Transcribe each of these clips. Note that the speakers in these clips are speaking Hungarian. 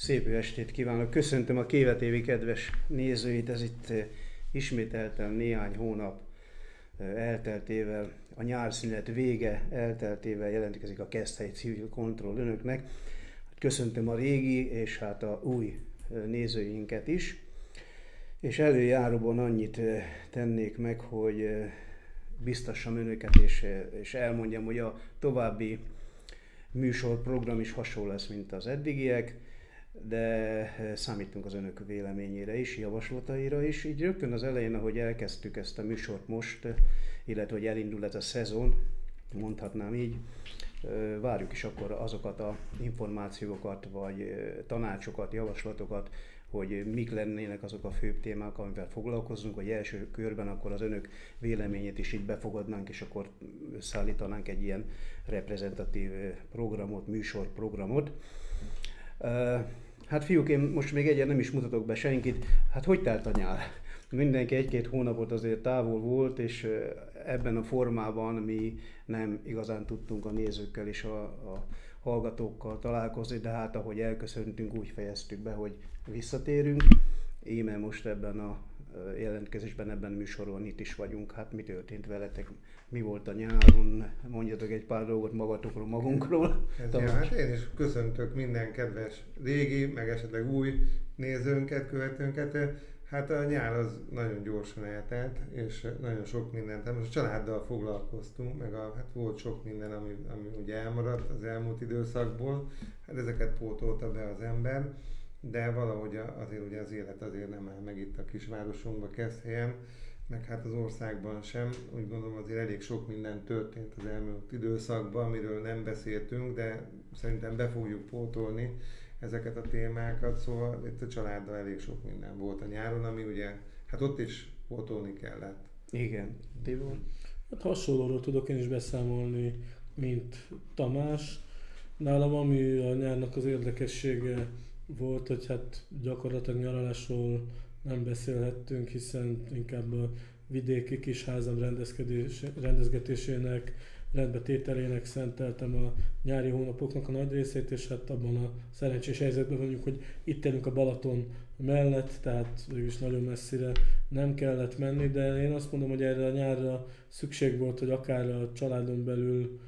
Szép estét kívánok! Köszöntöm a Kéve TV kedves nézőit, ez itt ismételten néhány hónap elteltével, a nyárszünet vége elteltével jelentkezik a Keszthely Civil Control önöknek. Köszöntöm a régi és hát a új nézőinket is. És előjáróban annyit tennék meg, hogy biztassam önöket, és, és elmondjam, hogy a további műsorprogram is hasonló lesz, mint az eddigiek de eh, számítunk az önök véleményére is, javaslataira is. Így rögtön az elején, ahogy elkezdtük ezt a műsort most, eh, illetve hogy elindul ez a szezon, mondhatnám így, eh, várjuk is akkor azokat a információkat, vagy tanácsokat, javaslatokat, hogy mik lennének azok a főbb témák, amivel foglalkozunk, hogy első körben akkor az önök véleményét is így befogadnánk, és akkor szállítanánk egy ilyen reprezentatív programot, műsorprogramot. Hát fiúk, én most még egyen nem is mutatok be senkit. Hát hogy telt a nyár? Mindenki egy-két hónapot azért távol volt, és ebben a formában mi nem igazán tudtunk a nézőkkel és a, a hallgatókkal találkozni, de hát ahogy elköszöntünk, úgy fejeztük be, hogy visszatérünk. Íme most ebben a jelentkezésben, ebben műsoron itt is vagyunk. Hát mi történt veletek? Mi volt a nyáron? Mondjatok egy pár dolgot magatokról, magunkról. Ez hát én is köszöntök minden kedves régi, meg esetleg új nézőnket, követőnket. Hát a nyár az nagyon gyorsan eltelt, és nagyon sok mindent, hát most a családdal foglalkoztunk, meg a, hát volt sok minden, ami, ami ugye elmaradt az elmúlt időszakból, hát ezeket pótolta be az ember de valahogy azért ugye az élet azért nem áll meg itt a kisvárosunkban, helyen, meg hát az országban sem. Úgy gondolom azért elég sok minden történt az elmúlt időszakban, amiről nem beszéltünk, de szerintem be fogjuk pótolni ezeket a témákat, szóval itt a családdal elég sok minden volt a nyáron, ami ugye, hát ott is pótolni kellett. Igen. Tibor? Hát hasonlóról tudok én is beszámolni, mint Tamás. Nálam ami a nyárnak az érdekessége, volt, hogy hát gyakorlatilag nyaralásról nem beszélhettünk, hiszen inkább a vidéki kis házam rendezgetésének, rendbetételének szenteltem a nyári hónapoknak a nagy részét, és hát abban a szerencsés helyzetben vagyunk, hogy itt élünk a Balaton mellett, tehát is nagyon messzire nem kellett menni, de én azt mondom, hogy erre a nyárra szükség volt, hogy akár a családon belül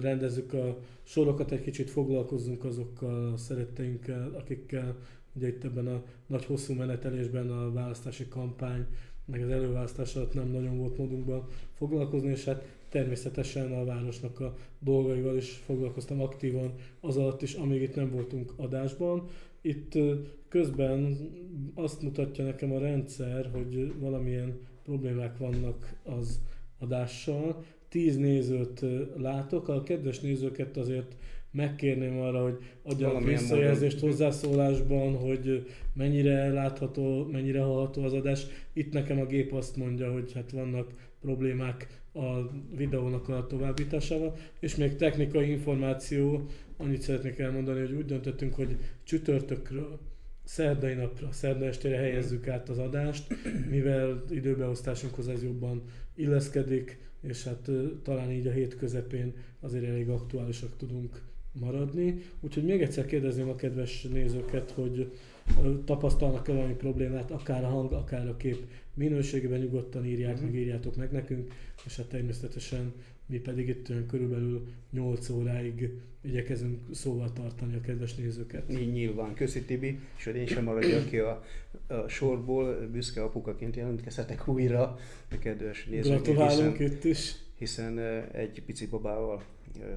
rendezzük a sorokat, egy kicsit foglalkozzunk azokkal a szeretteinkkel, akikkel ugye itt ebben a nagy hosszú menetelésben a választási kampány, meg az előválasztás alatt nem nagyon volt módunkban foglalkozni, és hát természetesen a városnak a dolgaival is foglalkoztam aktívan az alatt is, amíg itt nem voltunk adásban. Itt közben azt mutatja nekem a rendszer, hogy valamilyen problémák vannak az adással, tíz nézőt látok, a kedves nézőket azért megkérném arra, hogy adjanak visszajelzést módon. hozzászólásban, hogy mennyire látható, mennyire hallható az adás. Itt nekem a gép azt mondja, hogy hát vannak problémák a videónak a továbbításával, és még technikai információ, annyit szeretnék elmondani, hogy úgy döntöttünk, hogy csütörtökről szerdai napra, szerda estére helyezzük át az adást, mivel időbeosztásunkhoz ez jobban illeszkedik, és hát talán így a hét közepén azért elég aktuálisak tudunk maradni. Úgyhogy még egyszer kérdezném a kedves nézőket, hogy tapasztalnak-e valami problémát, akár a hang, akár a kép minőségében nyugodtan írják, uh-huh. meg írjátok meg nekünk, és hát természetesen mi pedig itt olyan körülbelül 8 óráig igyekezünk szóval tartani a kedves nézőket. Így nyilván. Köszi Tibi, és hogy én sem maradjak ki a, a sorból, büszke apukaként jelentkezhetek újra a kedves nézőket. Gratulálunk itt is. Hiszen egy pici babával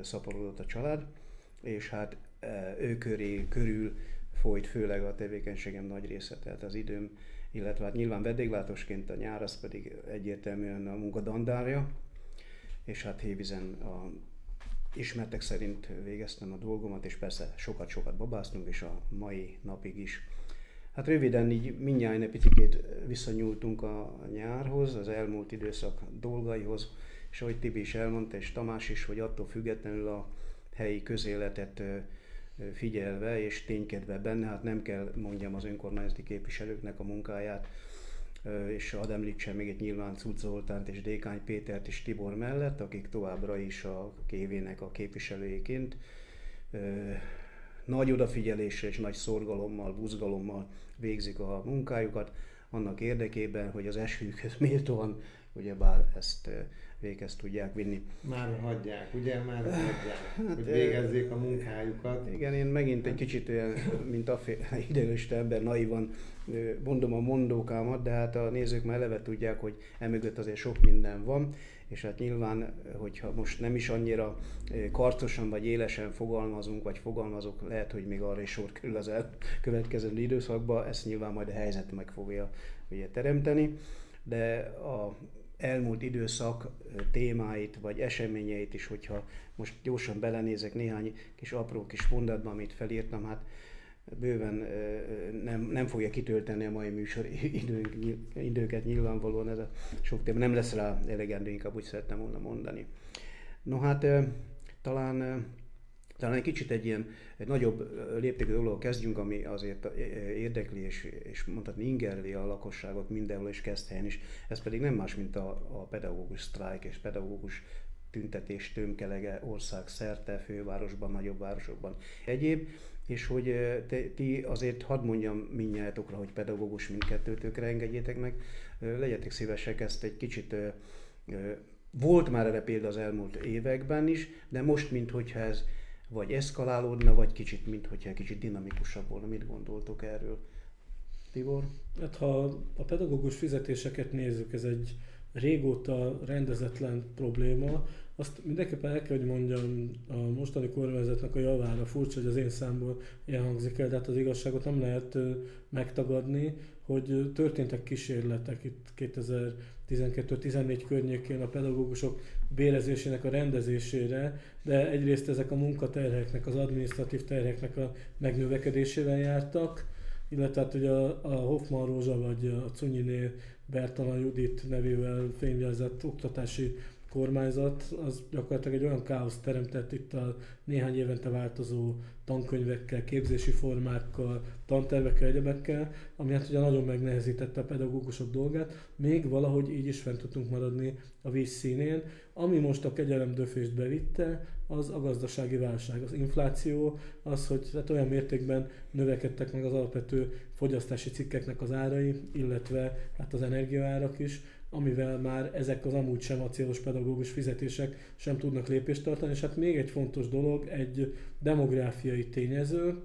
szaporodott a család, és hát ő köré, körül folyt főleg a tevékenységem nagy része, tehát az időm, illetve hát nyilván vendéglátosként a nyár, az pedig egyértelműen a munka dandárja, és hát Hévizen a ismertek szerint végeztem a dolgomat, és persze sokat-sokat babáztunk, és a mai napig is. Hát röviden így mindjárt egy picit visszanyúltunk a nyárhoz, az elmúlt időszak dolgaihoz, és ahogy Tibi is elmondta, és Tamás is, hogy attól függetlenül a helyi közéletet figyelve és ténykedve benne, hát nem kell mondjam az önkormányzati képviselőknek a munkáját, és ad említsem még egy nyilván Cud Zoltánt és Dékány Pétert és Tibor mellett, akik továbbra is a kévének a képviselőiként nagy odafigyeléssel és nagy szorgalommal, buzgalommal végzik a munkájukat, annak érdekében, hogy az esőkhöz méltóan ugyebár ezt véghez tudják vinni. Már hagyják, ugye? Már hagyják, hát, hogy végezzék a munkájukat. Igen, én megint egy kicsit olyan, mint a idealista ember, naivan mondom a mondókámat, de hát a nézők már eleve tudják, hogy emögött azért sok minden van, és hát nyilván, hogyha most nem is annyira karcosan vagy élesen fogalmazunk, vagy fogalmazok, lehet, hogy még arra is sor kerül az következő időszakban, ezt nyilván majd a helyzet meg fogja ugye, teremteni, de a elmúlt időszak témáit vagy eseményeit is, hogyha most gyorsan belenézek néhány kis apró kis mondatban, amit felírtam, hát bőven nem, nem fogja kitölteni a mai műsor időnk, időket nyilvánvalóan ez a sok téma, nem lesz rá elegendő, inkább úgy szerettem volna mondani. No hát talán talán egy kicsit egy ilyen egy nagyobb léptékű dolog kezdjünk, ami azért érdekli és, és mondhatni ingerli a lakosságot mindenhol és helyen is. Ez pedig nem más, mint a, a pedagógus sztrájk és pedagógus tüntetés tömkelege ország szerte, fővárosban, nagyobb városokban. Egyéb, és hogy te, ti azért hadd mondjam minnyájátokra, hogy pedagógus mindkettőtökre engedjétek meg, legyetek szívesek ezt egy kicsit volt már erre példa az elmúlt években is, de most, minthogyha ez vagy eszkalálódna, vagy kicsit, minthogyha kicsit dinamikusabb volna. Mit gondoltok erről? Tibor? Hát ha a pedagógus fizetéseket nézzük, ez egy régóta rendezetlen probléma. Azt mindenképpen el kell, hogy mondjam a mostani kormányzatnak a javára, furcsa, hogy az én számból ilyen hangzik el, de hát az igazságot nem lehet megtagadni, hogy történtek kísérletek itt 2012-14 környékén a pedagógusok bérezésének a rendezésére, de egyrészt ezek a munkaterheknek, az adminisztratív terheknek a megnövekedésével jártak, illetve hát ugye a, a Hoffman Rózsa vagy a Cunyiné Bertana Judit nevével fényjelzett oktatási kormányzat az gyakorlatilag egy olyan káoszt teremtett itt a néhány évente változó tankönyvekkel, képzési formákkal, tantervekkel, egyebekkel, ami hát ugye nagyon megnehezítette a pedagógusok dolgát, még valahogy így is fent tudtunk maradni a víz színén. Ami most a kegyelem döfést bevitte, az a gazdasági válság, az infláció, az, hogy hát olyan mértékben növekedtek meg az alapvető fogyasztási cikkeknek az árai, illetve hát az energiaárak is, amivel már ezek az amúgy sem a célos pedagógus fizetések sem tudnak lépést tartani. És hát még egy fontos dolog, egy demográfiai tényező,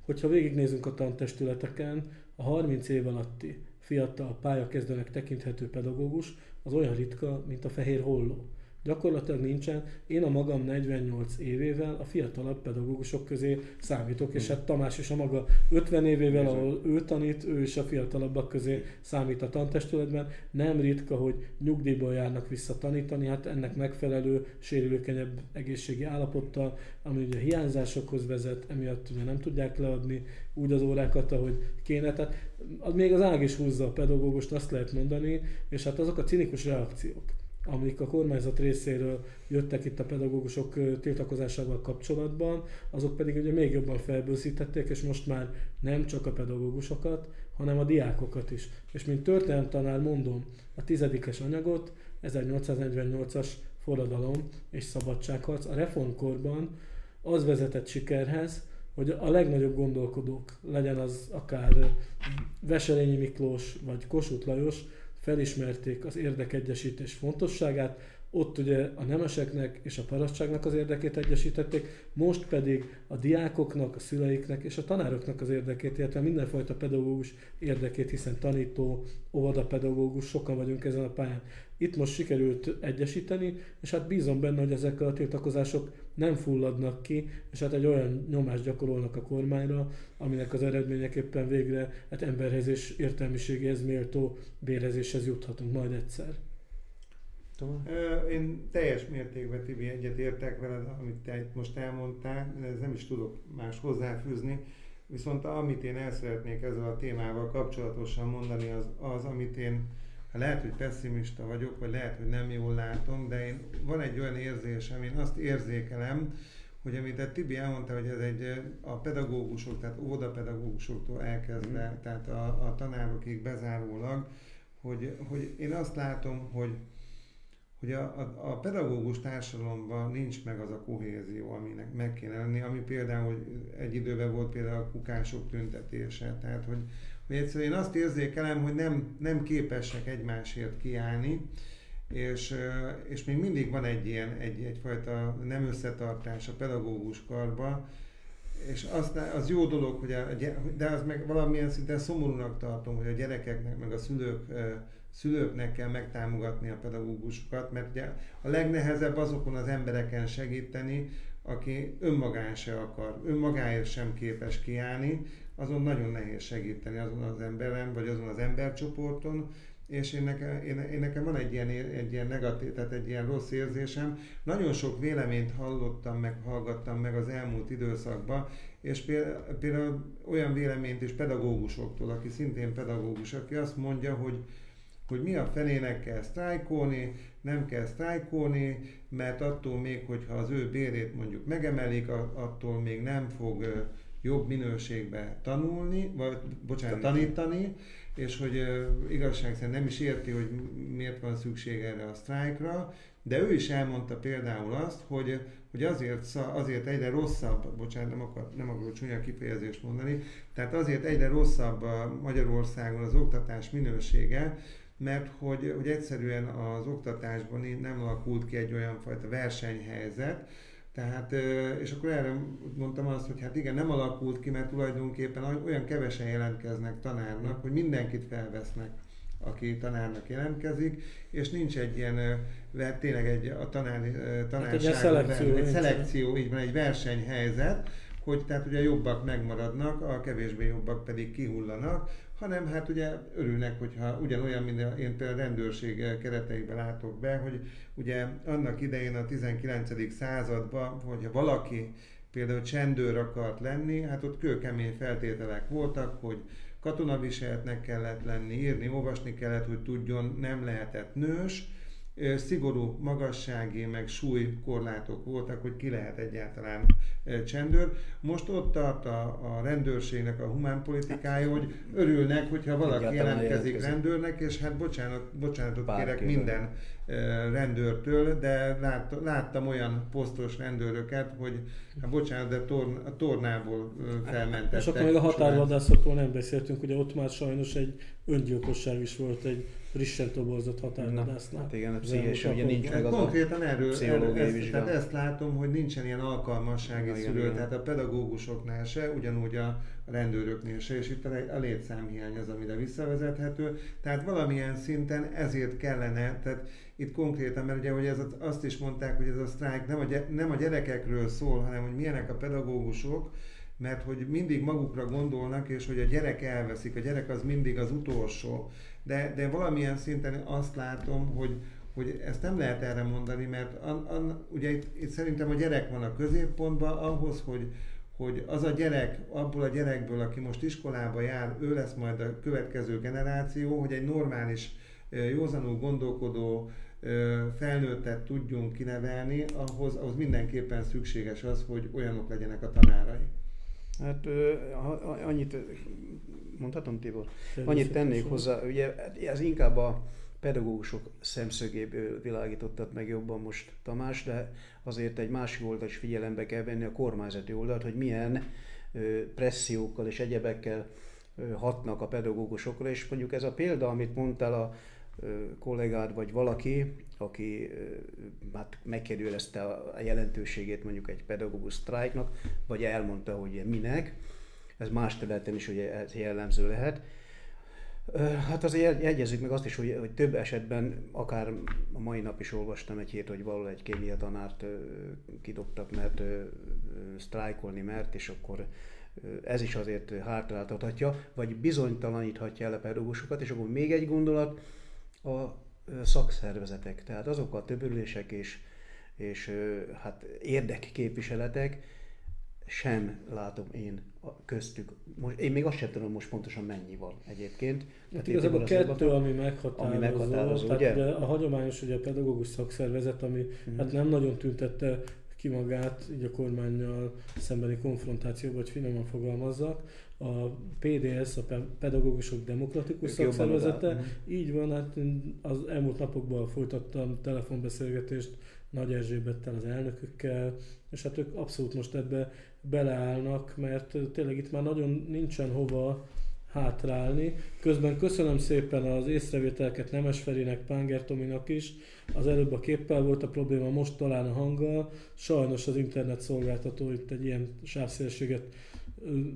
hogyha végignézünk a tantestületeken, a 30 év alatti fiatal pályakezdőnek tekinthető pedagógus az olyan ritka, mint a fehér holló. Gyakorlatilag nincsen. Én a magam 48 évével a fiatalabb pedagógusok közé számítok, és hát Tamás is a maga 50 évével, ahol ő tanít, ő is a fiatalabbak közé számít a tantestületben. Nem ritka, hogy nyugdíjból járnak vissza tanítani, hát ennek megfelelő, sérülőkenyebb egészségi állapottal, ami ugye hiányzásokhoz vezet, emiatt ugye nem tudják leadni úgy az órákat, ahogy kéne. Tehát még az ág is húzza a pedagógust, azt lehet mondani, és hát azok a cinikus reakciók, amik a kormányzat részéről jöttek itt a pedagógusok tiltakozásával kapcsolatban, azok pedig ugye még jobban felbőszítették, és most már nem csak a pedagógusokat, hanem a diákokat is. És mint történelemtanár mondom, a tizedikes anyagot, 1848-as forradalom és szabadságharc a reformkorban az vezetett sikerhez, hogy a legnagyobb gondolkodók, legyen az akár Veselényi Miklós vagy Kossuth Lajos, felismerték az érdekegyesítés fontosságát, ott ugye a nemeseknek és a parasztságnak az érdekét egyesítették, most pedig a diákoknak, a szüleiknek és a tanároknak az érdekét, illetve mindenfajta pedagógus érdekét, hiszen tanító, óvodapedagógus, sokan vagyunk ezen a pályán. Itt most sikerült egyesíteni, és hát bízom benne, hogy ezek a tiltakozások nem fulladnak ki, és hát egy olyan nyomást gyakorolnak a kormányra, aminek az eredményeképpen végre hát emberhez és értelmiségéhez méltó bérezéshez juthatunk majd egyszer. Én teljes mértékben, Tibi, egyet értek veled, amit te most elmondtál, ez nem is tudok más hozzáfűzni. Viszont amit én el szeretnék ezzel a témával kapcsolatosan mondani, az, az amit én lehet, hogy pessimista vagyok, vagy lehet, hogy nem jól látom, de én, van egy olyan érzésem, én azt érzékelem, hogy amit a Tibi elmondta, hogy ez egy a pedagógusok, tehát óvodapedagógusoktól elkezdve, mm. tehát a, a tanárokig bezárólag, hogy, hogy én azt látom, hogy hogy a, a, a pedagógus társadalomban nincs meg az a kohézió, aminek meg kéne lenni, ami például egy időben volt például a kukások tüntetése, tehát hogy, hogy egyszerűen én azt érzékelem, hogy nem, nem képesek egymásért kiállni, és, és még mindig van egy ilyen, egy, egyfajta nem összetartás a pedagógus karba, és az, az jó dolog, hogy a, de az meg valamilyen szinten szomorúnak tartom, hogy a gyerekeknek, meg a szülők, szülőknek kell megtámogatni a pedagógusokat, mert ugye a legnehezebb azokon az embereken segíteni, aki önmagán se akar, önmagáért sem képes kiállni, azon nagyon nehéz segíteni azon az emberen, vagy azon az embercsoporton, és én nekem, én, én nekem van egy ilyen, egy ilyen negatív, tehát egy ilyen rossz érzésem. Nagyon sok véleményt hallottam meg, hallgattam meg az elmúlt időszakban, és például, például olyan véleményt is pedagógusoktól, aki szintén pedagógus, aki azt mondja, hogy, hogy mi a fenének kell sztrájkolni, nem kell sztrájkolni, mert attól még, hogyha az ő bérét mondjuk megemelik, attól még nem fog jobb minőségbe tanulni, vagy bocsánat, tanítani, és hogy igazság szerint nem is érti, hogy miért van szükség erre a sztrájkra, de ő is elmondta például azt, hogy, hogy azért, azért egyre rosszabb, bocsánat, nem, akar, nem akarok csúnya kifejezést mondani, tehát azért egyre rosszabb Magyarországon az oktatás minősége, mert hogy, hogy egyszerűen az oktatásban nem alakult ki egy olyan fajta versenyhelyzet, tehát, és akkor erre mondtam azt, hogy hát igen, nem alakult ki, mert tulajdonképpen olyan kevesen jelentkeznek tanárnak, hogy mindenkit felvesznek, aki tanárnak jelentkezik, és nincs egy ilyen, tényleg egy a tanár, tanárságban hát szelekció, egy szelekció, így van, egy versenyhelyzet, hogy tehát ugye jobbak megmaradnak, a kevésbé jobbak pedig kihullanak, hanem hát ugye örülnek, hogyha ugyanolyan, mint én például a rendőrség kereteiben látok be, hogy ugye annak idején a 19. században, hogyha valaki például csendőr akart lenni, hát ott kőkemény feltételek voltak, hogy katonaviseltnek kellett lenni, írni, olvasni kellett, hogy tudjon, nem lehetett nős, szigorú magassági meg súlykorlátok voltak, hogy ki lehet egyáltalán csendőr. Most ott tart a, a rendőrségnek a humánpolitikája, hogy örülnek, hogyha valaki jelentkezik rendőrnek, és hát bocsánat, bocsánatot Bárki kérek minden rendőrtől, de lát, láttam olyan posztos rendőröket, hogy hát bocsánat, de torn, a tornából felmentettek. És akkor még a határvadászokról nem beszéltünk, ugye ott már sajnos egy öngyilkosság is volt egy frissen toborzott határvadásznál. Hát igen, a pszichés, ugye nincs meg az Konkrétan erről, erről ezt, tehát ezt látom, hogy nincsen ilyen alkalmassági szülő, igen. tehát a pedagógusoknál se, ugyanúgy a rendőröknél se, és itt a létszámhiány az, amire visszavezethető. Tehát valamilyen szinten ezért kellene, tehát itt konkrétan, mert ugye hogy ez, azt is mondták, hogy ez a sztrájk nem a, nem a gyerekekről szól, hanem hogy milyenek a pedagógusok, mert hogy mindig magukra gondolnak, és hogy a gyerek elveszik, a gyerek az mindig az utolsó. De, de valamilyen szinten azt látom, hogy, hogy ezt nem lehet erre mondani, mert an, an, ugye itt, itt szerintem a gyerek van a középpontban, ahhoz, hogy, hogy az a gyerek, abból a gyerekből, aki most iskolába jár, ő lesz majd a következő generáció, hogy egy normális, józanul gondolkodó, felnőttet tudjunk kinevelni, ahhoz, ahhoz mindenképpen szükséges az, hogy olyanok legyenek a tanárai. Hát annyit, mondhatom Tibor? Annyit tennék hozzá, ugye ez inkább a pedagógusok szemszögéből világítottad meg jobban most Tamás, de azért egy másik oldalt is figyelembe kell venni a kormányzati oldalt, hogy milyen pressziókkal és egyebekkel hatnak a pedagógusokra, és mondjuk ez a példa, amit mondtál a kollégád vagy valaki, aki hát megkérdőjelezte a jelentőségét mondjuk egy pedagógus sztrájknak, vagy elmondta, hogy minek, ez más területen is ugye ez jellemző lehet. Hát azért jegyezzük meg azt is, hogy, hogy több esetben, akár a mai nap is olvastam egy hét, hogy valahol egy kémia tanárt kidobtak, mert sztrájkolni mert, és akkor ez is azért hátráltathatja, vagy bizonytalaníthatja el a pedagógusokat, és akkor még egy gondolat, a szakszervezetek, tehát azok a többülések és, és hát érdekképviseletek, sem látom én köztük. Most, én még azt sem tudom most pontosan mennyi van egyébként. Hát igazából a kettő, ami meghatározó, ami meghatározó tehát ugye? a hagyományos ugye a pedagógus szakszervezet, ami uh-huh. hát nem nagyon tüntette ki magát, így a kormányjal szembeni konfrontációba, hogy finoman fogalmazzak. A PDS, a Pedagógusok Demokratikus Szakszervezete, így van, hát az elmúlt napokban folytattam telefonbeszélgetést Nagy Erzsébettel, az elnökökkel, és hát ők abszolút most ebbe beleállnak, mert tényleg itt már nagyon nincsen hova hátrálni. Közben köszönöm szépen az észrevételeket Nemes Ferinek, Pánger Tominak is. Az előbb a képpel volt a probléma, most talán a hanggal. Sajnos az internet szolgáltató itt egy ilyen sávszélességet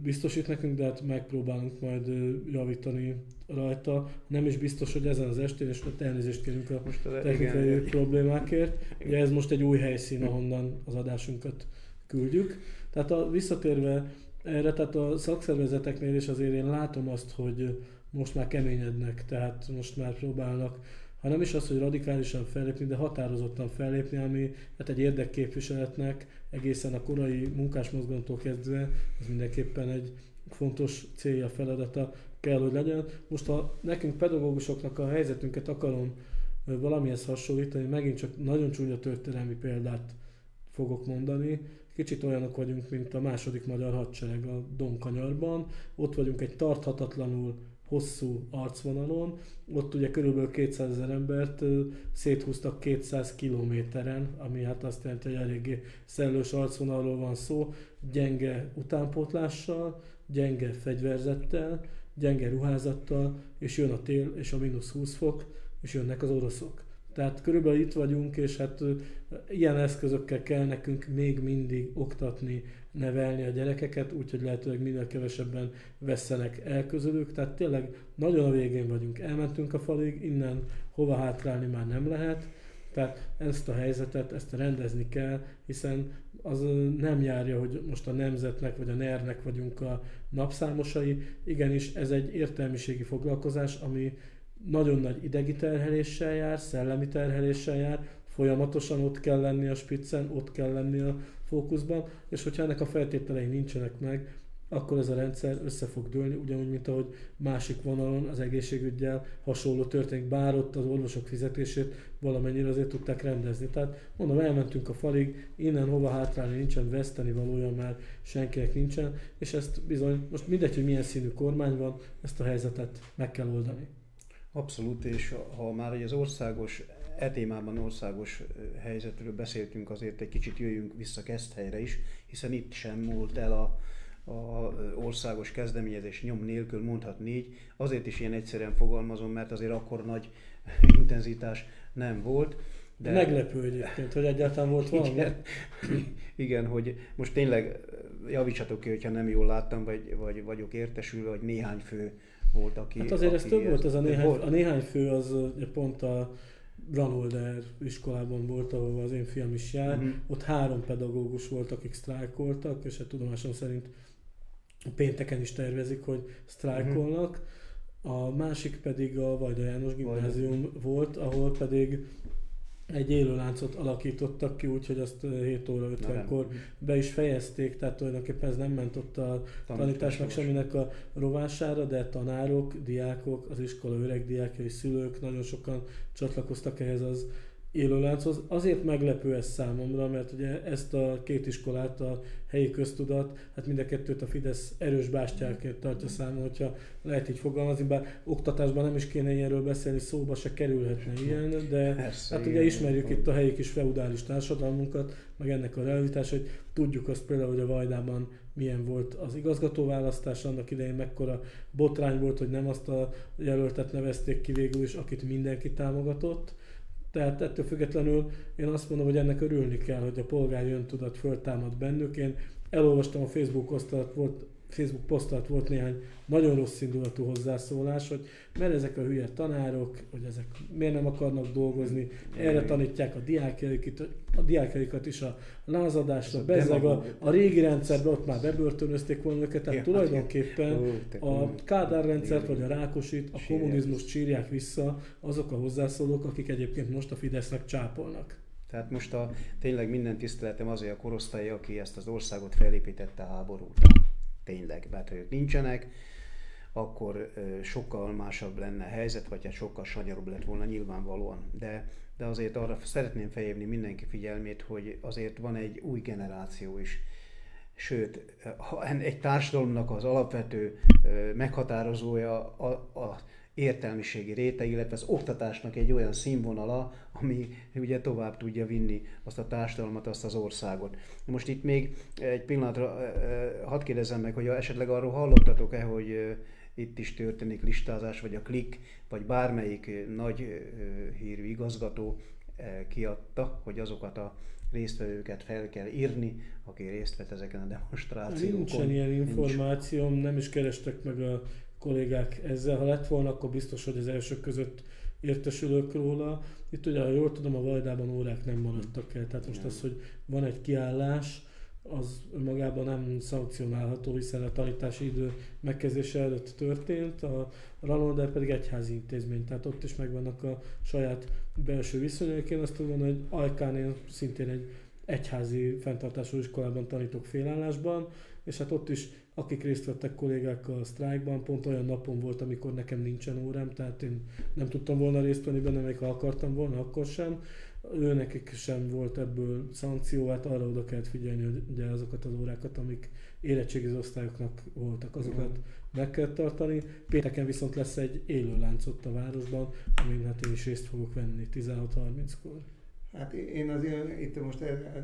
biztosít nekünk, de hát megpróbálunk majd javítani rajta. Nem is biztos, hogy ezen az estén, és ott elnézést kérünk a most technikai igen, problémákért. Ugye ez most egy új helyszín, ahonnan az adásunkat küldjük. Tehát a, visszatérve erre, tehát a szakszervezeteknél is azért én látom azt, hogy most már keményednek, tehát most már próbálnak, ha nem is az, hogy radikálisan fellépni, de határozottan fellépni, ami hát egy érdekképviseletnek egészen a korai munkásmozgalomtól kezdve, ez mindenképpen egy fontos célja, feladata kell, hogy legyen. Most ha nekünk pedagógusoknak a helyzetünket akarom valamihez hasonlítani, megint csak nagyon csúnya történelmi példát fogok mondani, Kicsit olyanok vagyunk, mint a második magyar hadsereg a Donkanyarban. Ott vagyunk egy tarthatatlanul hosszú arcvonalon, ott ugye körülbelül 200 ezer embert széthúztak 200 kilométeren, ami hát azt jelenti, hogy eléggé szellős arcvonalról van szó, gyenge utánpótlással, gyenge fegyverzettel, gyenge ruházattal, és jön a tél és a mínusz 20 fok, és jönnek az oroszok. Tehát körülbelül itt vagyunk, és hát ilyen eszközökkel kell nekünk még mindig oktatni, nevelni a gyerekeket, úgyhogy lehetőleg minél kevesebben vesszenek el közülük. Tehát tényleg nagyon a végén vagyunk. Elmentünk a falig, innen hova hátrálni már nem lehet. Tehát ezt a helyzetet, ezt rendezni kell, hiszen az nem járja, hogy most a nemzetnek vagy a nernek vagyunk a napszámosai. Igenis, ez egy értelmiségi foglalkozás, ami nagyon nagy idegi terheléssel jár, szellemi terheléssel jár, folyamatosan ott kell lenni a spiccen, ott kell lenni a fókuszban, és hogyha ennek a feltételei nincsenek meg, akkor ez a rendszer össze fog dőlni, ugyanúgy, mint ahogy másik vonalon az egészségügyel hasonló történik, bár ott az orvosok fizetését valamennyire azért tudták rendezni. Tehát mondom, elmentünk a falig, innen hova hátrálni nincsen, veszteni valója már senkinek nincsen, és ezt bizony, most mindegy, hogy milyen színű kormány van, ezt a helyzetet meg kell oldani. Abszolút, és ha már az országos, e témában országos helyzetről beszéltünk, azért egy kicsit jöjjünk vissza Keszthelyre is, hiszen itt sem múlt el a, a országos kezdeményezés nyom nélkül, mondhatni így. Azért is ilyen egyszerűen fogalmazom, mert azért akkor nagy intenzitás nem volt. De... Meglepő egyébként, hogy egyáltalán volt valami. Igen, igen, hogy most tényleg javítsatok ki, hogyha nem jól láttam, vagy, vagy vagyok értesülve, hogy néhány fő volt, aki... Hát azért ez több volt, ez a néhány, volt. a néhány fő az pont a Ranolder iskolában volt, ahol az én fiam is jár. Uh-huh. Ott három pedagógus volt, akik sztrájkoltak, és hát tudomásom szerint pénteken is tervezik, hogy sztrájkolnak. Uh-huh. A másik pedig a Vajda János gimnázium Vajda. volt, ahol pedig egy élőláncot alakítottak ki, úgyhogy azt 7 óra 50-kor be is fejezték, tehát tulajdonképpen ez nem ment ott a tanításnak semminek a rovására, de tanárok, diákok, az iskola öreg diákjai, szülők, nagyon sokan csatlakoztak ehhez az élőlánchoz. Azért meglepő ez számomra, mert ugye ezt a két iskolát a helyi köztudat, hát mind a kettőt a Fidesz erős bástyáként tartja számon, hogyha lehet így fogalmazni, bár oktatásban nem is kéne ilyenről beszélni, szóba se kerülhetne ilyen, de Persze, hát ugye ismerjük itt a helyi kis feudális társadalmunkat, meg ennek a realitás, hogy tudjuk azt például, hogy a Vajdában milyen volt az igazgatóválasztás, annak idején mekkora botrány volt, hogy nem azt a jelöltet nevezték ki végül is, akit mindenki támogatott, tehát ettől függetlenül én azt mondom, hogy ennek örülni kell, hogy a polgári öntudat föltámad bennük. Én elolvastam a Facebook osztalat, volt, Facebook posztalt volt néhány nagyon rossz indulatú hozzászólás, hogy mert ezek a hülye tanárok, hogy ezek miért nem akarnak dolgozni, erre tanítják a diákjaikat, a diákjaikat is a lázadásra, bezzeg a, a régi rendszerben ott már bebörtönözték volna őket, tehát tulajdonképpen a Kádár rendszert vagy a Rákosit, a kommunizmus csírják vissza azok a hozzászólók, akik egyébként most a Fidesznek csápolnak. Tehát most a, tényleg minden tiszteletem azért a korosztály, aki ezt az országot felépítette a háború után tényleg, ők nincsenek, akkor sokkal másabb lenne a helyzet, vagy hát sokkal sanyaróbb lett volna nyilvánvalóan. De de azért arra szeretném felhívni mindenki figyelmét, hogy azért van egy új generáció is. Sőt, egy társadalomnak az alapvető meghatározója a, a értelmiségi réteg, illetve az oktatásnak egy olyan színvonala, ami ugye tovább tudja vinni azt a társadalmat, azt az országot. Most itt még egy pillanatra hadd kérdezem meg, hogy esetleg arról hallottatok-e, hogy itt is történik listázás, vagy a klik, vagy bármelyik nagy hírű igazgató kiadta, hogy azokat a résztvevőket fel kell írni, aki részt vett ezeken a demonstrációkon. Nincsen ilyen információm, nem is kerestek meg a kollégák ezzel. Ha lett volna, akkor biztos, hogy az elsők között értesülök róla. Itt ugye, ha jól tudom, a Vajdában órák nem maradtak el. Tehát most az, hogy van egy kiállás, az magában nem szankcionálható, hiszen a tanítási idő megkezdése előtt történt, a Ranolder pedig egyházi intézmény, tehát ott is megvannak a saját belső viszonyaik. Én azt tudom, hogy Ajkán én szintén egy egyházi fenntartású iskolában tanítok félállásban, és hát ott is akik részt vettek kollégákkal a sztrájkban, pont olyan napon volt, amikor nekem nincsen órám, tehát én nem tudtam volna részt venni benne, még ha akartam volna, akkor sem. Ő nekik sem volt ebből szankció, hát arra oda kellett figyelni, hogy ugye azokat az órákat, amik érettségi osztályoknak voltak, azokat meg kell tartani. Pénteken viszont lesz egy élő lánc ott a városban, amin hát én is részt fogok venni 16.30-kor. Hát én azért itt most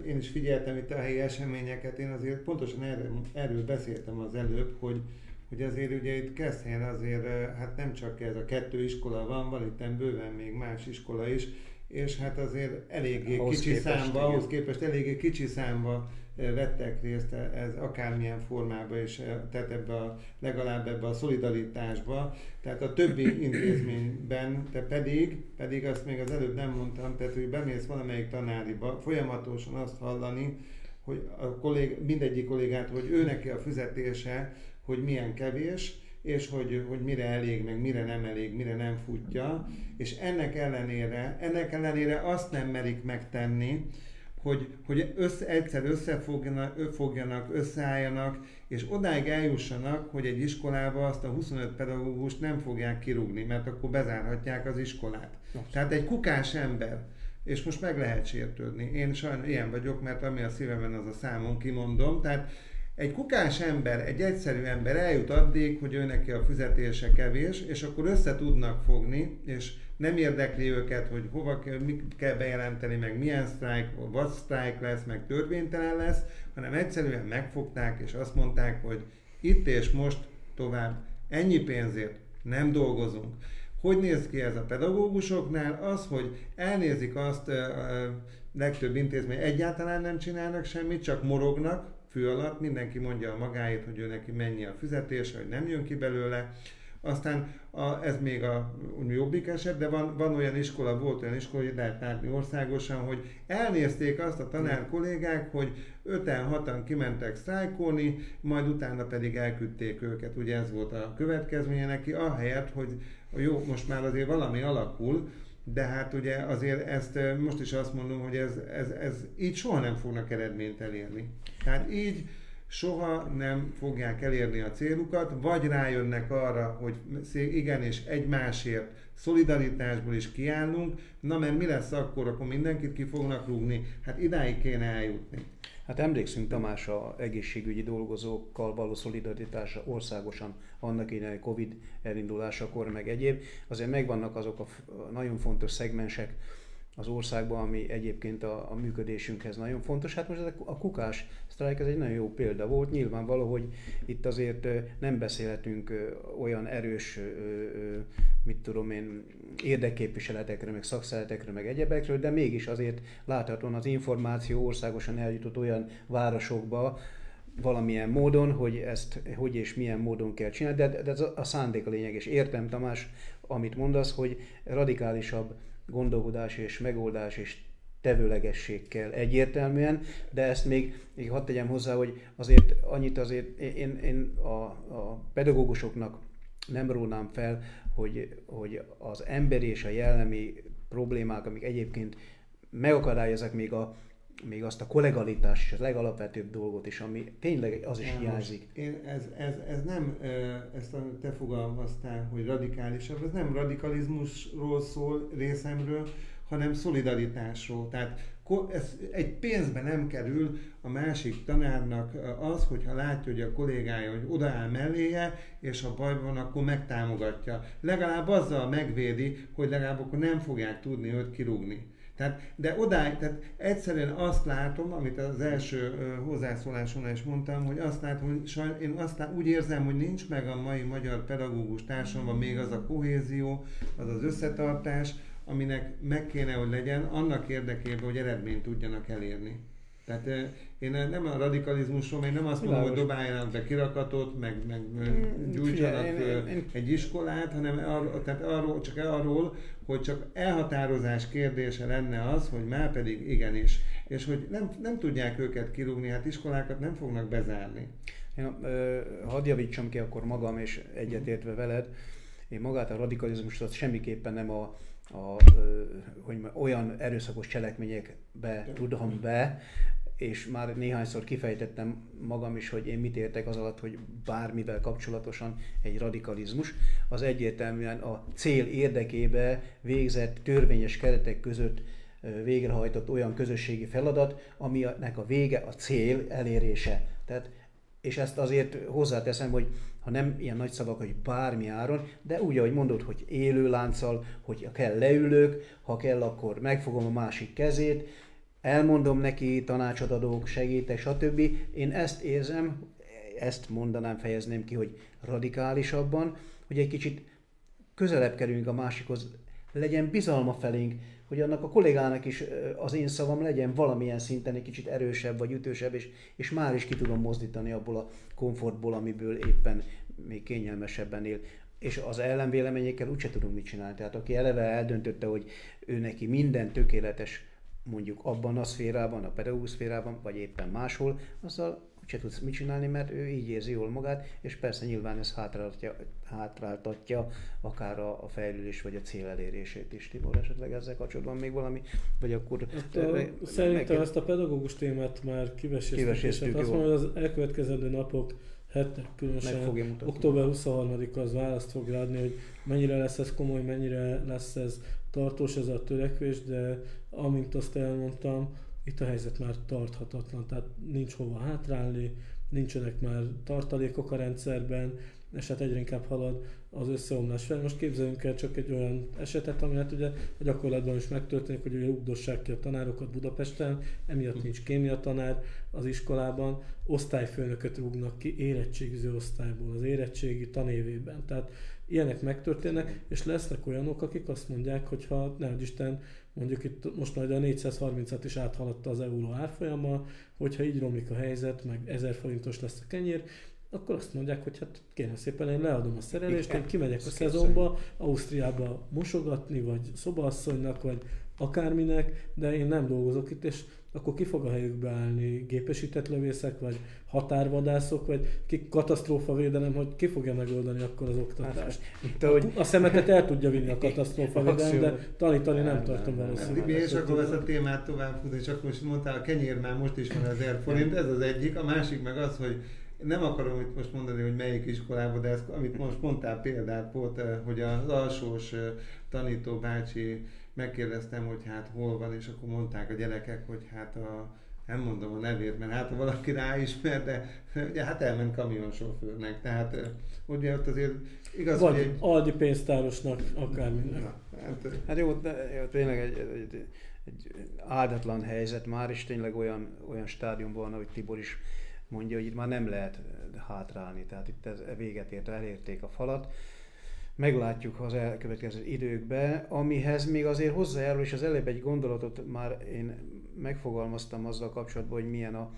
én is figyeltem itt a helyi eseményeket, én azért pontosan erről, erről beszéltem az előbb, hogy, hogy azért ugye itt Keszhelyen azért hát nem csak ez a kettő iskola van, van itt bőven még más iskola is, és hát azért eléggé ahhoz kicsi képest, számba, ahhoz képest eléggé kicsi számba vettek részt ez akármilyen formában, és tehát ebbe a, legalább ebbe a szolidaritásba. Tehát a többi intézményben, te pedig, pedig azt még az előbb nem mondtam, tehát hogy bemész valamelyik tanáriba, folyamatosan azt hallani, hogy a kollég, mindegyik kollégát, hogy ő neki a fizetése, hogy milyen kevés, és hogy, hogy mire elég, meg mire nem elég, mire nem futja, és ennek ellenére, ennek ellenére azt nem merik megtenni, hogy, hogy össze, egyszer összefogjanak, összeálljanak, és odáig eljussanak, hogy egy iskolába azt a 25 pedagógust nem fogják kirúgni, mert akkor bezárhatják az iskolát. Nos. Tehát egy kukás ember, és most meg lehet sértődni. Én sajnos ilyen vagyok, mert ami a szívemen az a számon kimondom, tehát egy kukás ember, egy egyszerű ember eljut addig, hogy ő neki a fizetése kevés, és akkor össze tudnak fogni, és nem érdekli őket, hogy hova kell, mit kell bejelenteni, meg milyen sztrájk, vagy sztrájk lesz, meg törvénytelen lesz, hanem egyszerűen megfogták, és azt mondták, hogy itt és most tovább ennyi pénzért nem dolgozunk. Hogy néz ki ez a pedagógusoknál? Az, hogy elnézik azt, a legtöbb intézmény egyáltalán nem csinálnak semmit, csak morognak, fő alatt, mindenki mondja a magáét, hogy ő neki mennyi a fizetése, hogy nem jön ki belőle. Aztán a, ez még a jobbik eset, de van, van olyan iskola, volt olyan iskola, hogy lehet látni országosan, hogy elnézték azt a tanár kollégák, hogy öten, hatan kimentek sztrájkolni, majd utána pedig elküldték őket. Ugye ez volt a következménye neki, ahelyett, hogy jó, most már azért valami alakul, de hát ugye azért ezt most is azt mondom, hogy ez, ez, ez így soha nem fognak eredményt elérni. Tehát így soha nem fogják elérni a célukat, vagy rájönnek arra, hogy igenis egymásért szolidaritásból is kiállunk, na mert mi lesz akkor, akkor mindenkit ki fognak rúgni, hát idáig kéne eljutni. Hát emlékszünk Tamás a egészségügyi dolgozókkal való szolidaritásra országosan annak én Covid elindulásakor, meg egyéb. Azért megvannak azok a nagyon fontos szegmensek, az országban, ami egyébként a, a működésünkhez nagyon fontos. Hát most ez a kukás sztrájk, ez egy nagyon jó példa volt. Nyilvánvaló, hogy itt azért nem beszélhetünk olyan erős, mit tudom én, érdekképviseletekről, meg szakszeletekről, meg egyebekről, de mégis azért láthatóan az információ országosan eljutott olyan városokba, valamilyen módon, hogy ezt hogy és milyen módon kell csinálni, de, de ez a szándék a lényeg, és értem Tamás, amit mondasz, hogy radikálisabb gondolkodás és megoldás és tevőlegesség kell egyértelműen, de ezt még, még hadd tegyem hozzá, hogy azért annyit azért én, én a, a pedagógusoknak nem rónám fel, hogy, hogy az emberi és a jellemi problémák, amik egyébként megakadályozzák még, a, még azt a kollegalitás és a legalapvetőbb dolgot is, ami tényleg az is hiányzik. Én ez, ez, ez nem, ezt a, te fogalmaztál, hogy radikálisabb, ez nem radikalizmusról szól részemről, hanem szolidaritásról. Tehát ez egy pénzbe nem kerül a másik tanárnak az, hogyha látja, hogy a kollégája hogy odaáll melléje, és ha baj van, akkor megtámogatja. Legalább azzal megvédi, hogy legalább akkor nem fogják tudni őt kirúgni. Tehát, de odáig, tehát egyszerűen azt látom, amit az első hozzászólásomnál is mondtam, hogy azt látom, hogy saj, én azt lát, úgy érzem, hogy nincs meg a mai magyar pedagógus társadalomban még az a kohézió, az az összetartás, aminek meg kéne, hogy legyen annak érdekében, hogy eredményt tudjanak elérni. Tehát én nem a radikalizmusról, én nem azt mondom, hogy dobáljanak be kirakatot, meg, meg mm, gyújtsanak egy iskolát, hanem arról, tehát arról, csak arról, hogy csak elhatározás kérdése lenne az, hogy már pedig igenis, és hogy nem, nem tudják őket kirúgni, hát iskolákat nem fognak bezárni. Én, ö, hadd javítsam ki akkor magam, és egyetértve veled, én magát a radikalizmust az semmiképpen nem a, a, hogy olyan erőszakos cselekményekbe tudom be, és már néhányszor kifejtettem magam is, hogy én mit értek az alatt, hogy bármivel kapcsolatosan egy radikalizmus, az egyértelműen a cél érdekébe végzett törvényes keretek között végrehajtott olyan közösségi feladat, aminek a vége a cél elérése. Tehát, és ezt azért hozzáteszem, hogy ha nem ilyen nagy szavak, hogy bármi áron, de úgy, ahogy mondod, hogy élő lánccal, hogy ha kell leülök, ha kell, akkor megfogom a másik kezét, elmondom neki, tanácsot adok, segítek, stb. Én ezt érzem, ezt mondanám, fejezném ki, hogy radikálisabban, hogy egy kicsit közelebb kerülünk a másikhoz, legyen bizalma felénk, hogy annak a kollégának is az én szavam legyen valamilyen szinten egy kicsit erősebb vagy ütősebb, és, és már is ki tudom mozdítani abból a komfortból, amiből éppen még kényelmesebben él. És az ellenvéleményekkel úgyse tudunk mit csinálni. Tehát aki eleve eldöntötte, hogy ő neki minden tökéletes mondjuk abban a szférában, a pedagógus szférában, vagy éppen máshol, azzal se tudsz mit csinálni, mert ő így érzi jól magát, és persze nyilván ez hátráltatja, hátráltatja akár a, a fejlődés vagy a cél elérését is. Tibor, esetleg ezzel kapcsolatban még valami, vagy akkor... Hát a, meg, szerintem meg, ezt a pedagógus témát már kiveséztük, és hát azt mondom, hogy az elkövetkezendő napok hetek különösen október 23-a az választ fog adni, hogy mennyire lesz ez komoly, mennyire lesz ez tartós ez a törekvés, de amint azt elmondtam, itt a helyzet már tarthatatlan, tehát nincs hova hátrálni, nincsenek már tartalékok a rendszerben, és hát egyre inkább halad az összeomlás fel. Most képzeljünk el csak egy olyan esetet, ami hát ugye a gyakorlatban is megtörténik, hogy ugye rugdossák ki a tanárokat Budapesten, emiatt nincs kémia tanár az iskolában, osztályfőnököt rúgnak ki érettségiző osztályból, az érettségi tanévében. Tehát ilyenek megtörténnek, és lesznek olyanok, akik azt mondják, hogy ha ne Isten, mondjuk itt most majd a 430-at is áthaladta az euró árfolyama, hogyha így romlik a helyzet, meg 1000 forintos lesz a kenyér, akkor azt mondják, hogy hát kérem szépen, én leadom a szerelést, én kimegyek a szezonba, Ausztriába mosogatni, vagy szobaasszonynak, vagy akárminek, de én nem dolgozok itt, és akkor ki fog a helyükbe állni? Gépesített lövészek, vagy határvadászok, vagy? Ki védelem, hogy ki fogja megoldani akkor az oktatást. Hát, a, a szemetet el tudja vinni a védelem, de tanítani nem, nem tartom valószínűleg. És akkor ezt a témát tovább futni, csak most mondtál, a kenyér már most is van az forint, ez az egyik, a másik meg az, hogy nem akarom itt most mondani, hogy melyik iskolában, de ezt, amit most mondtál példát volt, eh, hogy az alsós eh, tanító bácsi megkérdeztem, hogy hát hol van, és akkor mondták a gyerekek, hogy hát a, nem mondom a nevét, mert hát valaki ráismer, de ugye, hát elment kamionsofőrnek, tehát eh, ugye ott azért igaz, Vagy hogy egy... Aldi pénztárosnak, akárminek. hát, hát jó, de jó, tényleg egy, egy, egy áldatlan helyzet már, is tényleg olyan, olyan stádiumban van, ahogy Tibor is mondja, hogy itt már nem lehet hátrálni, tehát itt ez véget ért, elérték a falat. Meglátjuk az elkövetkező időkben, amihez még azért hozzájárul, és az előbb egy gondolatot már én megfogalmaztam azzal kapcsolatban, hogy milyen a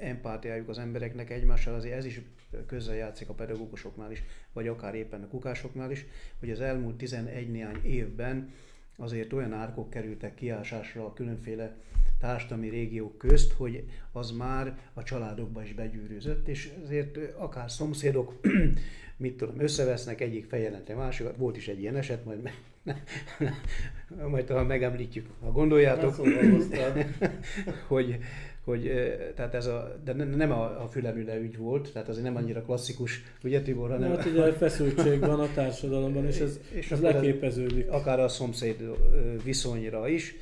empátiájuk az embereknek egymással, azért ez is közel játszik a pedagógusoknál is, vagy akár éppen a kukásoknál is, hogy az elmúlt 11 néhány évben azért olyan árkok kerültek kiásásra a különféle társadalmi régiók közt, hogy az már a családokba is begyűrűzött, és ezért akár szomszédok, mit tudom, összevesznek, egyik feljelenti a másikat, volt is egy ilyen eset, majd majd ha megemlítjük, ha gondoljátok, hogy, hogy tehát ez a, de nem a, a fülemüle ügy volt, tehát azért nem annyira klasszikus, ugye Tibor? Hanem... Hát ugye feszültség van a társadalomban, és ez, és ez leképeződik. Akár a szomszéd viszonyra is,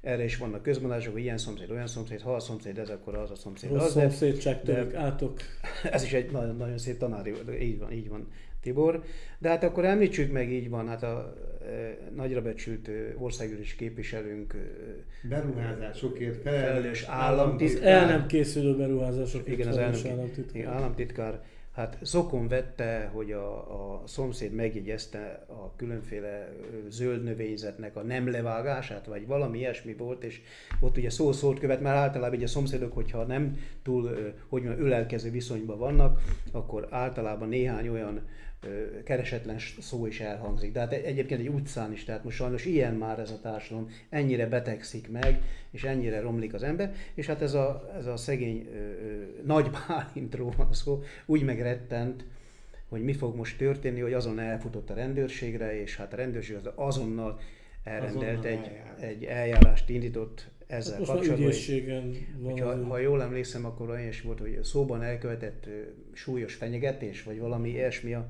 erre is vannak közmondások, hogy ilyen szomszéd, olyan szomszéd, ha a szomszéd ez, akkor az a szomszéd Rossz az. szomszédság törik átok. Ez is egy nagyon, nagyon szép tanári, így van, így van Tibor. De hát akkor említsük meg, így van, hát a e, nagyra becsült országgyűlés képviselőnk e, beruházásokért felelős államtitkár. El nem készülő beruházásokért igen, az államtitkár. államtitkár Hát zokon vette, hogy a, a szomszéd megjegyezte a különféle zöld növényzetnek a nem levágását, vagy valami ilyesmi volt, és ott ugye szó szólt követ, mert általában ugye a szomszédok, hogyha nem túl, hogy mondjam, ölelkező viszonyban vannak, akkor általában néhány olyan keresetlen szó is elhangzik. De hát egyébként egy utcán is, tehát most sajnos ilyen már ez a társadalom, ennyire betegszik meg, és ennyire romlik az ember, és hát ez a, ez a szegény ö, nagy Bálintról van szó, úgy megrettent, hogy mi fog most történni, hogy azon elfutott a rendőrségre, és hát a rendőrség az azonnal elrendelt azonnal egy, egy eljárást indított ezzel hát kapcsolatban. Hogy, ha, ha jól emlékszem, akkor olyan is volt, hogy szóban elkövetett súlyos fenyegetés, vagy valami ilyesmi a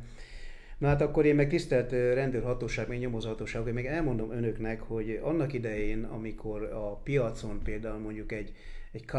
Na hát akkor én meg tisztelt rendőrhatóság, meg nyomozhatóság, hogy meg elmondom önöknek, hogy annak idején, amikor a piacon például mondjuk egy, egy K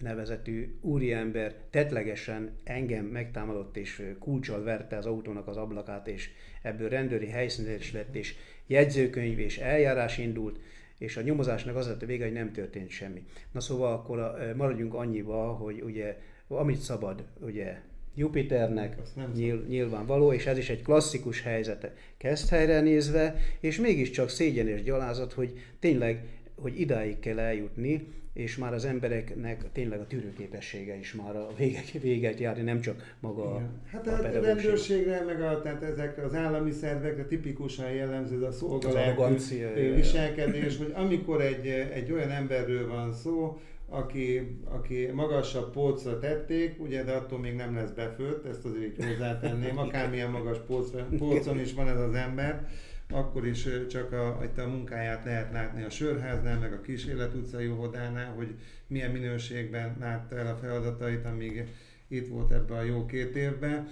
nevezetű úriember tetlegesen engem megtámadott és kulcsal verte az autónak az ablakát, és ebből rendőri helyszínes lett, és jegyzőkönyv és eljárás indult, és a nyomozásnak az lett a vége, hogy nem történt semmi. Na szóval akkor maradjunk annyiba, hogy ugye amit szabad, ugye Jupiternek nyilv, nyilvánvaló, és ez is egy klasszikus helyzete. Kezd helyre nézve, és mégiscsak szégyen és gyalázat, hogy tényleg, hogy idáig kell eljutni, és már az embereknek tényleg a tűrőképessége is már a véget, véget járni, nem csak maga Igen. Hát a, a rendőrségre, meg a, tehát ezekre az állami szervekre tipikusan jellemző ez a szolgálat viselkedés, hogy amikor egy, egy olyan emberről van szó, aki, aki magasabb polcra tették, ugye, de attól még nem lesz befőtt, ezt azért így hozzátenném, akármilyen magas polcra, polcon is van ez az ember, akkor is csak a, itt a munkáját lehet látni a Sörháznál, meg a Kísérlet utcai óvodánál, hogy milyen minőségben látta el a feladatait, amíg itt volt ebben a jó két évben.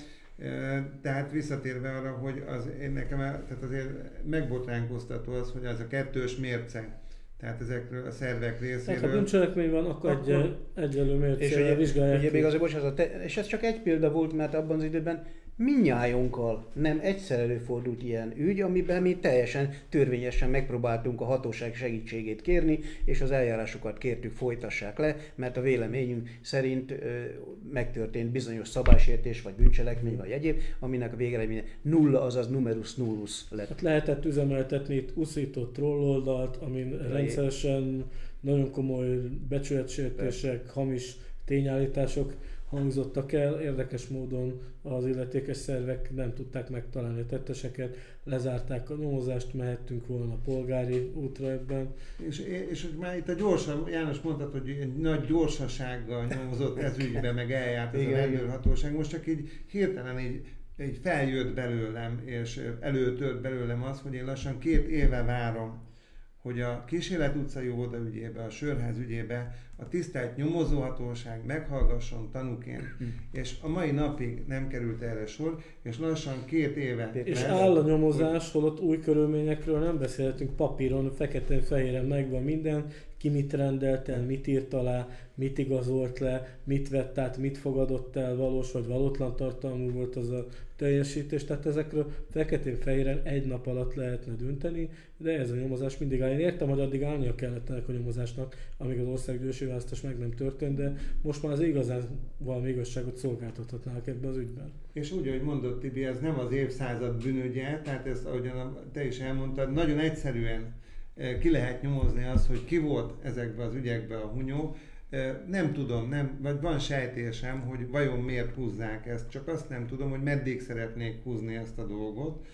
Tehát visszatérve arra, hogy az, én nekem tehát azért megbotránkoztató az, hogy az a kettős mérce, tehát ezekről a szervek részéről. Tehát ha bűncselekmény van, akkor, akkor egy, egyelő mércére vizsgálják. Ugye még azért, bocsánat, és ez csak egy példa volt, mert abban az időben minnyájunkkal nem egyszer előfordult ilyen ügy, amiben mi teljesen törvényesen megpróbáltunk a hatóság segítségét kérni, és az eljárásokat kértük folytassák le, mert a véleményünk szerint ö, megtörtént bizonyos szabálysértés, vagy bűncselekmény, vagy egyéb, aminek a végeredménye nulla, azaz numerus nullus lett. Hát lehetett üzemeltetni itt uszított trolloldalt, amin rendszeresen nagyon komoly becsületsértések, hamis tényállítások hangzottak el. Érdekes módon az illetékes szervek nem tudták megtalálni a tetteseket, lezárták a nyomozást, mehettünk volna a polgári útra ebben. És, és hogy már itt a gyorsan, János mondtad, hogy egy nagy gyorsasággal nyomozott ez ügybe, meg eljárt ez a rendőrhatóság. Most csak így hirtelen így így feljött belőlem, és előtört belőlem az, hogy én lassan két éve várom, hogy a Kísérlet utcai óvoda ügyébe, a Sörház ügyébe a tisztelt nyomozóhatóság meghallgasson tanúként, hm. és a mai napig nem került erre sor, és lassan két éve... És lesz, áll a nyomozás, hogy... holott új körülményekről nem beszélhetünk papíron, feketén-fehéren megvan minden, ki mit rendelt el, mit írt alá, mit igazolt le, mit vett át, mit fogadott el, valós vagy valótlan tartalmú volt az a teljesítés. Tehát ezekről feketén-fehéren egy nap alatt lehetne dönteni, de ez a nyomozás mindig áll. Én értem, hogy addig állnia kellett ennek a nyomozásnak, amíg az országgyűlési választás meg nem történt, de most már az igazán valami igazságot szolgáltathatnának ebben az ügyben. És úgy, ahogy mondott Tibi, ez nem az évszázad bűnügye, tehát ezt, ahogyan te is elmondtad, nagyon egyszerűen ki lehet nyomozni azt, hogy ki volt ezekben az ügyekben a hunyó, eh, nem tudom, nem, vagy van sejtésem, hogy vajon miért húzzák ezt, csak azt nem tudom, hogy meddig szeretnék húzni ezt a dolgot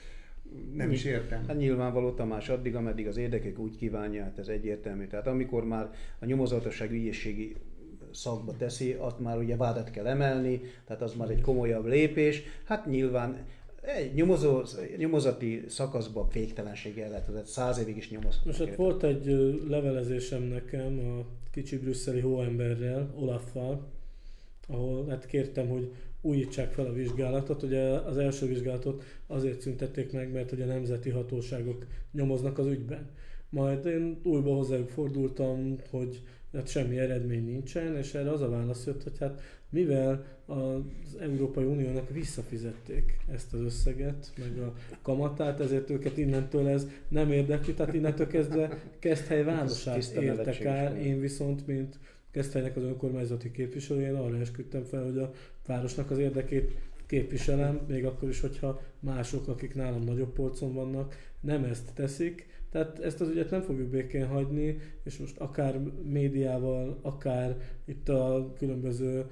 nem is értem. Hát nyilvánvaló Tamás, addig, ameddig az érdekek úgy kívánja, hát ez egyértelmű. Tehát amikor már a nyomozatosság ügyészségi szakba teszi, azt már ugye vádat kell emelni, tehát az már egy komolyabb lépés. Hát nyilván egy nyomozó, nyomozati szakaszban végtelenséggel lehet, tehát száz évig is nyomozhat. Most hát volt egy levelezésem nekem a kicsi brüsszeli hóemberrel, Olaffal, ahol hát kértem, hogy újítsák fel a vizsgálatot. Ugye az első vizsgálatot azért szüntették meg, mert ugye a nemzeti hatóságok nyomoznak az ügyben. Majd én újba hozzájuk fordultam, hogy hát semmi eredmény nincsen, és erre az a válasz jött, hogy hát mivel az Európai Uniónak visszafizették ezt az összeget, meg a kamatát, ezért őket innentől ez nem érdekli, tehát innentől kezdve Keszthely városát értek el, én viszont, mint Keszthelynek az önkormányzati képviselő, én arra esküdtem fel, hogy a városnak az érdekét képviselem, még akkor is, hogyha mások, akik nálam nagyobb polcon vannak, nem ezt teszik, tehát ezt az ügyet nem fogjuk békén hagyni, és most akár médiával, akár itt a különböző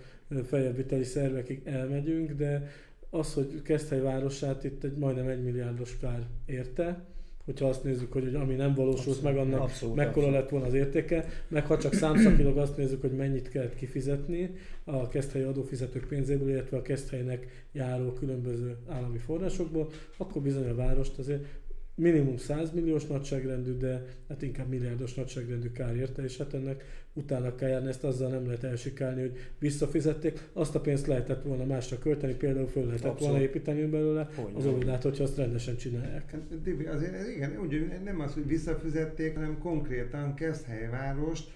feljebbviteli szervekig elmegyünk, de az, hogy Keszthely városát itt egy majdnem egy milliárdos kár érte, hogyha azt nézzük, hogy, hogy ami nem valósult abszolút, meg, annak abszolút, mekkora abszolút. lett volna az értéke, meg ha csak számszakilag azt nézzük, hogy mennyit kellett kifizetni a keszthelyi adófizetők pénzéből, illetve a keszthelynek járó különböző állami forrásokból, akkor bizony a várost azért minimum 100 milliós nagyságrendű, de hát inkább milliárdos nagyságrendű kár érte, és hát ennek utána kell járni, ezt azzal nem lehet elsikálni, hogy visszafizették, azt a pénzt lehetett volna másra költeni, például föl lehetett Abszolút. volna építeni belőle Hogy az óvodát, hogyha azt rendesen csinálják. Hát, Dibi, azért igen, úgy, nem az, hogy visszafizették, hanem konkrétan helyvárost,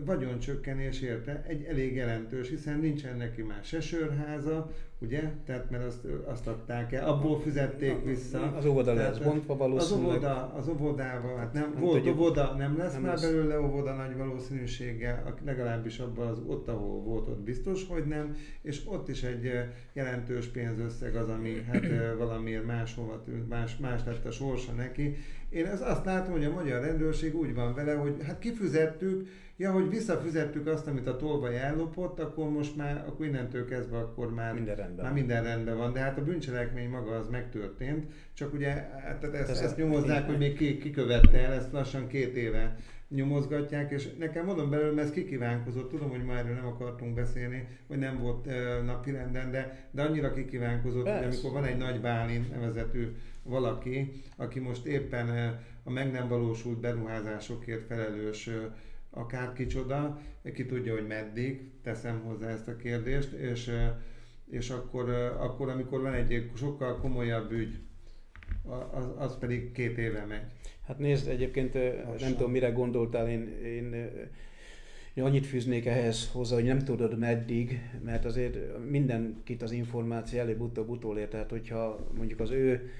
vagyoncsökkenés érte, egy elég jelentős, hiszen nincsen neki már se sörháza, ugye? Tehát mert azt, azt adták el, abból fizették vissza. Az óvoda lesz bontva valószínűleg. Az óvoda, az óvodával, hát nem, nem volt tudjuk. óvoda, nem lesz nem már lesz. belőle óvoda nagy valószínűséggel, legalábbis abban az ott, ahol volt, ott biztos, hogy nem, és ott is egy jelentős pénzösszeg az, ami hát valamiért máshova tűnt, más, más lett a sorsa neki. Én azt látom, hogy a magyar rendőrség úgy van vele, hogy hát kifizettük, ja, hogy visszafizettük azt, amit a tolvaj ellopott, akkor most már, akkor innentől kezdve akkor már minden rendben, már minden rendben van. De hát a bűncselekmény maga az megtörtént, csak ugye hát ezt, ezt, ezt nyomoznák, hogy még ki, ki követte el, ezt lassan két éve nyomozgatják, és nekem mondom belőle, mert ez kikívánkozott, tudom, hogy már erről nem akartunk beszélni, vagy nem volt uh, napirenden, de, de annyira kikívánkozott, Persze. hogy amikor van egy nagy Bálint nevezetű valaki, aki most éppen a meg nem valósult beruházásokért felelős uh, akár kicsoda, ki tudja, hogy meddig, teszem hozzá ezt a kérdést, és, és akkor, akkor, amikor van egy sokkal komolyabb ügy, az, az pedig két éve megy. Hát nézd, egyébként Lassan. nem tudom, mire gondoltál, én, én, én annyit fűznék ehhez hozzá, hogy nem tudod meddig, mert azért mindenkit az információ előbb-utóbb utolér, tehát hogyha mondjuk az ő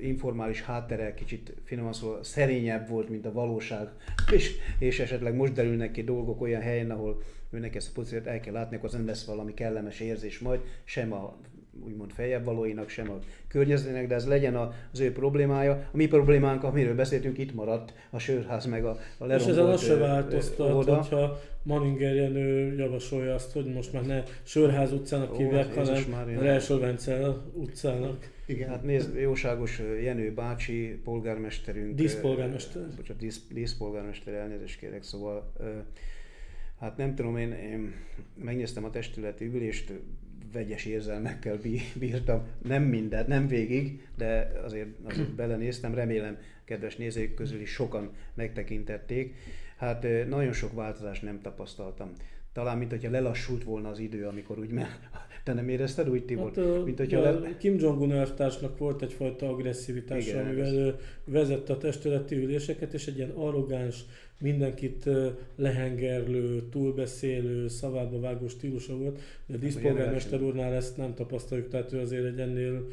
informális háttere kicsit finoman szóval szerényebb volt, mint a valóság, és, és esetleg most derülnek ki dolgok olyan helyen, ahol őnek ezt a pozíciót el kell látni, akkor az nem lesz valami kellemes érzés majd, sem a úgymond feljebb valóinak, sem a környezetének, de ez legyen az ő problémája. A mi problémánk, amiről beszéltünk, itt maradt a sörház meg a, a lerombolt És ezen az se változtat, oda. hogyha Maninger Jenő javasolja azt, hogy most már ne Sörház utcának hívják, hanem Relső utcának. Igen. Hát nézd, jóságos Jenő bácsi, polgármesterünk. Díszpolgármester. Bocsánat, dísz, díszpolgármester, elnézést kérek, szóval hát nem tudom, én, én megnéztem a testületi ülést, vegyes érzelmekkel bírtam. Nem mindent, nem végig, de azért, azért belenéztem, remélem kedves nézők közül is sokan megtekintették. Hát nagyon sok változást nem tapasztaltam. Talán, mint hogyha lelassult volna az idő, amikor úgy te nem érezted úgy, Tibor? Hát, mint hogyha le... Kim Jong-un elvtársnak volt egyfajta agresszivitás, Igen, amivel ő vezette a testületi üléseket, és egy ilyen arrogáns, mindenkit lehengerlő, túlbeszélő, szavába vágó stílusa volt. De a díszpolgármester úrnál ezt nem tapasztaljuk, tehát ő azért egy ennél,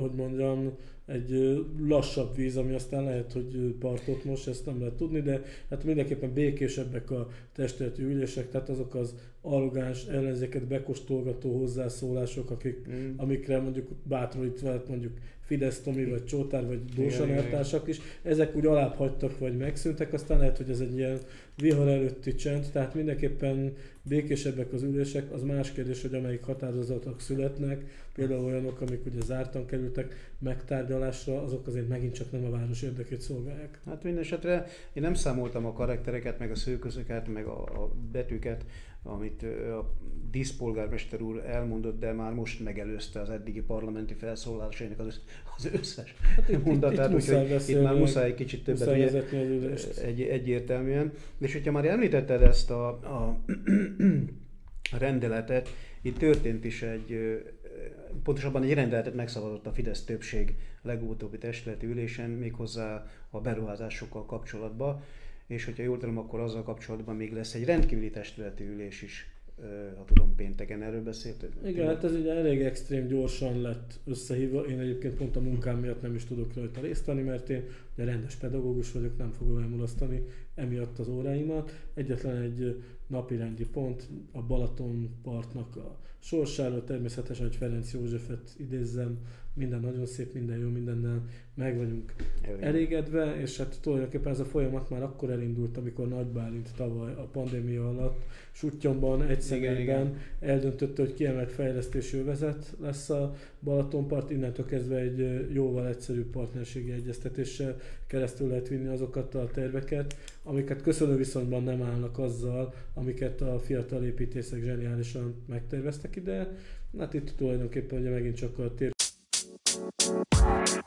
hogy mondjam, egy lassabb víz, ami aztán lehet, hogy partot most, ezt nem lehet tudni, de hát mindenképpen békésebbek a testületi ülések, tehát azok az arrogáns ellenzéket bekostolgató hozzászólások, akik, mm. amikre mondjuk bátorítva mondjuk Fidesz Tomi, vagy Csótár, vagy Dósan eltársak is, ezek úgy alább hagytak, vagy megszűntek, aztán lehet, hogy ez egy ilyen vihar előtti csend, tehát mindenképpen békésebbek az ülések, az más kérdés, hogy amelyik határozatok születnek, például olyanok, amik ugye zártan kerültek megtárgyalásra, azok azért megint csak nem a város érdekét szolgálják. Hát minden esetre én nem számoltam a karaktereket, meg a szőközöket, meg a, a betűket, amit a díszpolgármester úr elmondott, de már most megelőzte az eddigi parlamenti felszólalásainak az, az összes hát mondatát, úgyhogy itt már muszáj egy kicsit többet ugye, egy, egyértelműen. És hogyha már említetted ezt a, a rendeletet, itt történt is egy, pontosabban egy rendeletet megszavazott a Fidesz többség legutóbbi testületi ülésen, méghozzá a beruházásokkal kapcsolatban, és hogyha jól tudom, akkor azzal kapcsolatban még lesz egy rendkívüli testületi ülés is ha tudom, pénteken erről beszélt. Igen, hát ez ugye elég extrém gyorsan lett összehívva. Én egyébként pont a munkám miatt nem is tudok rajta részt venni, mert én ugye rendes pedagógus vagyok, nem fogom elmulasztani emiatt az óráimat. Egyetlen egy napirendi pont a Balaton partnak a sorsáról, természetesen, hogy Ferenc Józsefet idézzem, minden nagyon szép, minden jó, mindennel meg vagyunk elégedve, és hát tulajdonképpen ez a folyamat már akkor elindult, amikor Nagy Bálint tavaly a pandémia alatt Suttyomban egy személyben eldöntötte, hogy kiemelt fejlesztési övezet lesz a Balatonpart, innentől kezdve egy jóval egyszerűbb partnerségi egyeztetéssel keresztül lehet vinni azokat a terveket, amiket köszönő viszonyban nem állnak azzal, amiket a fiatal építészek zseniálisan megterveztek ide. Hát itt tulajdonképpen ugye megint csak a tér Thank you.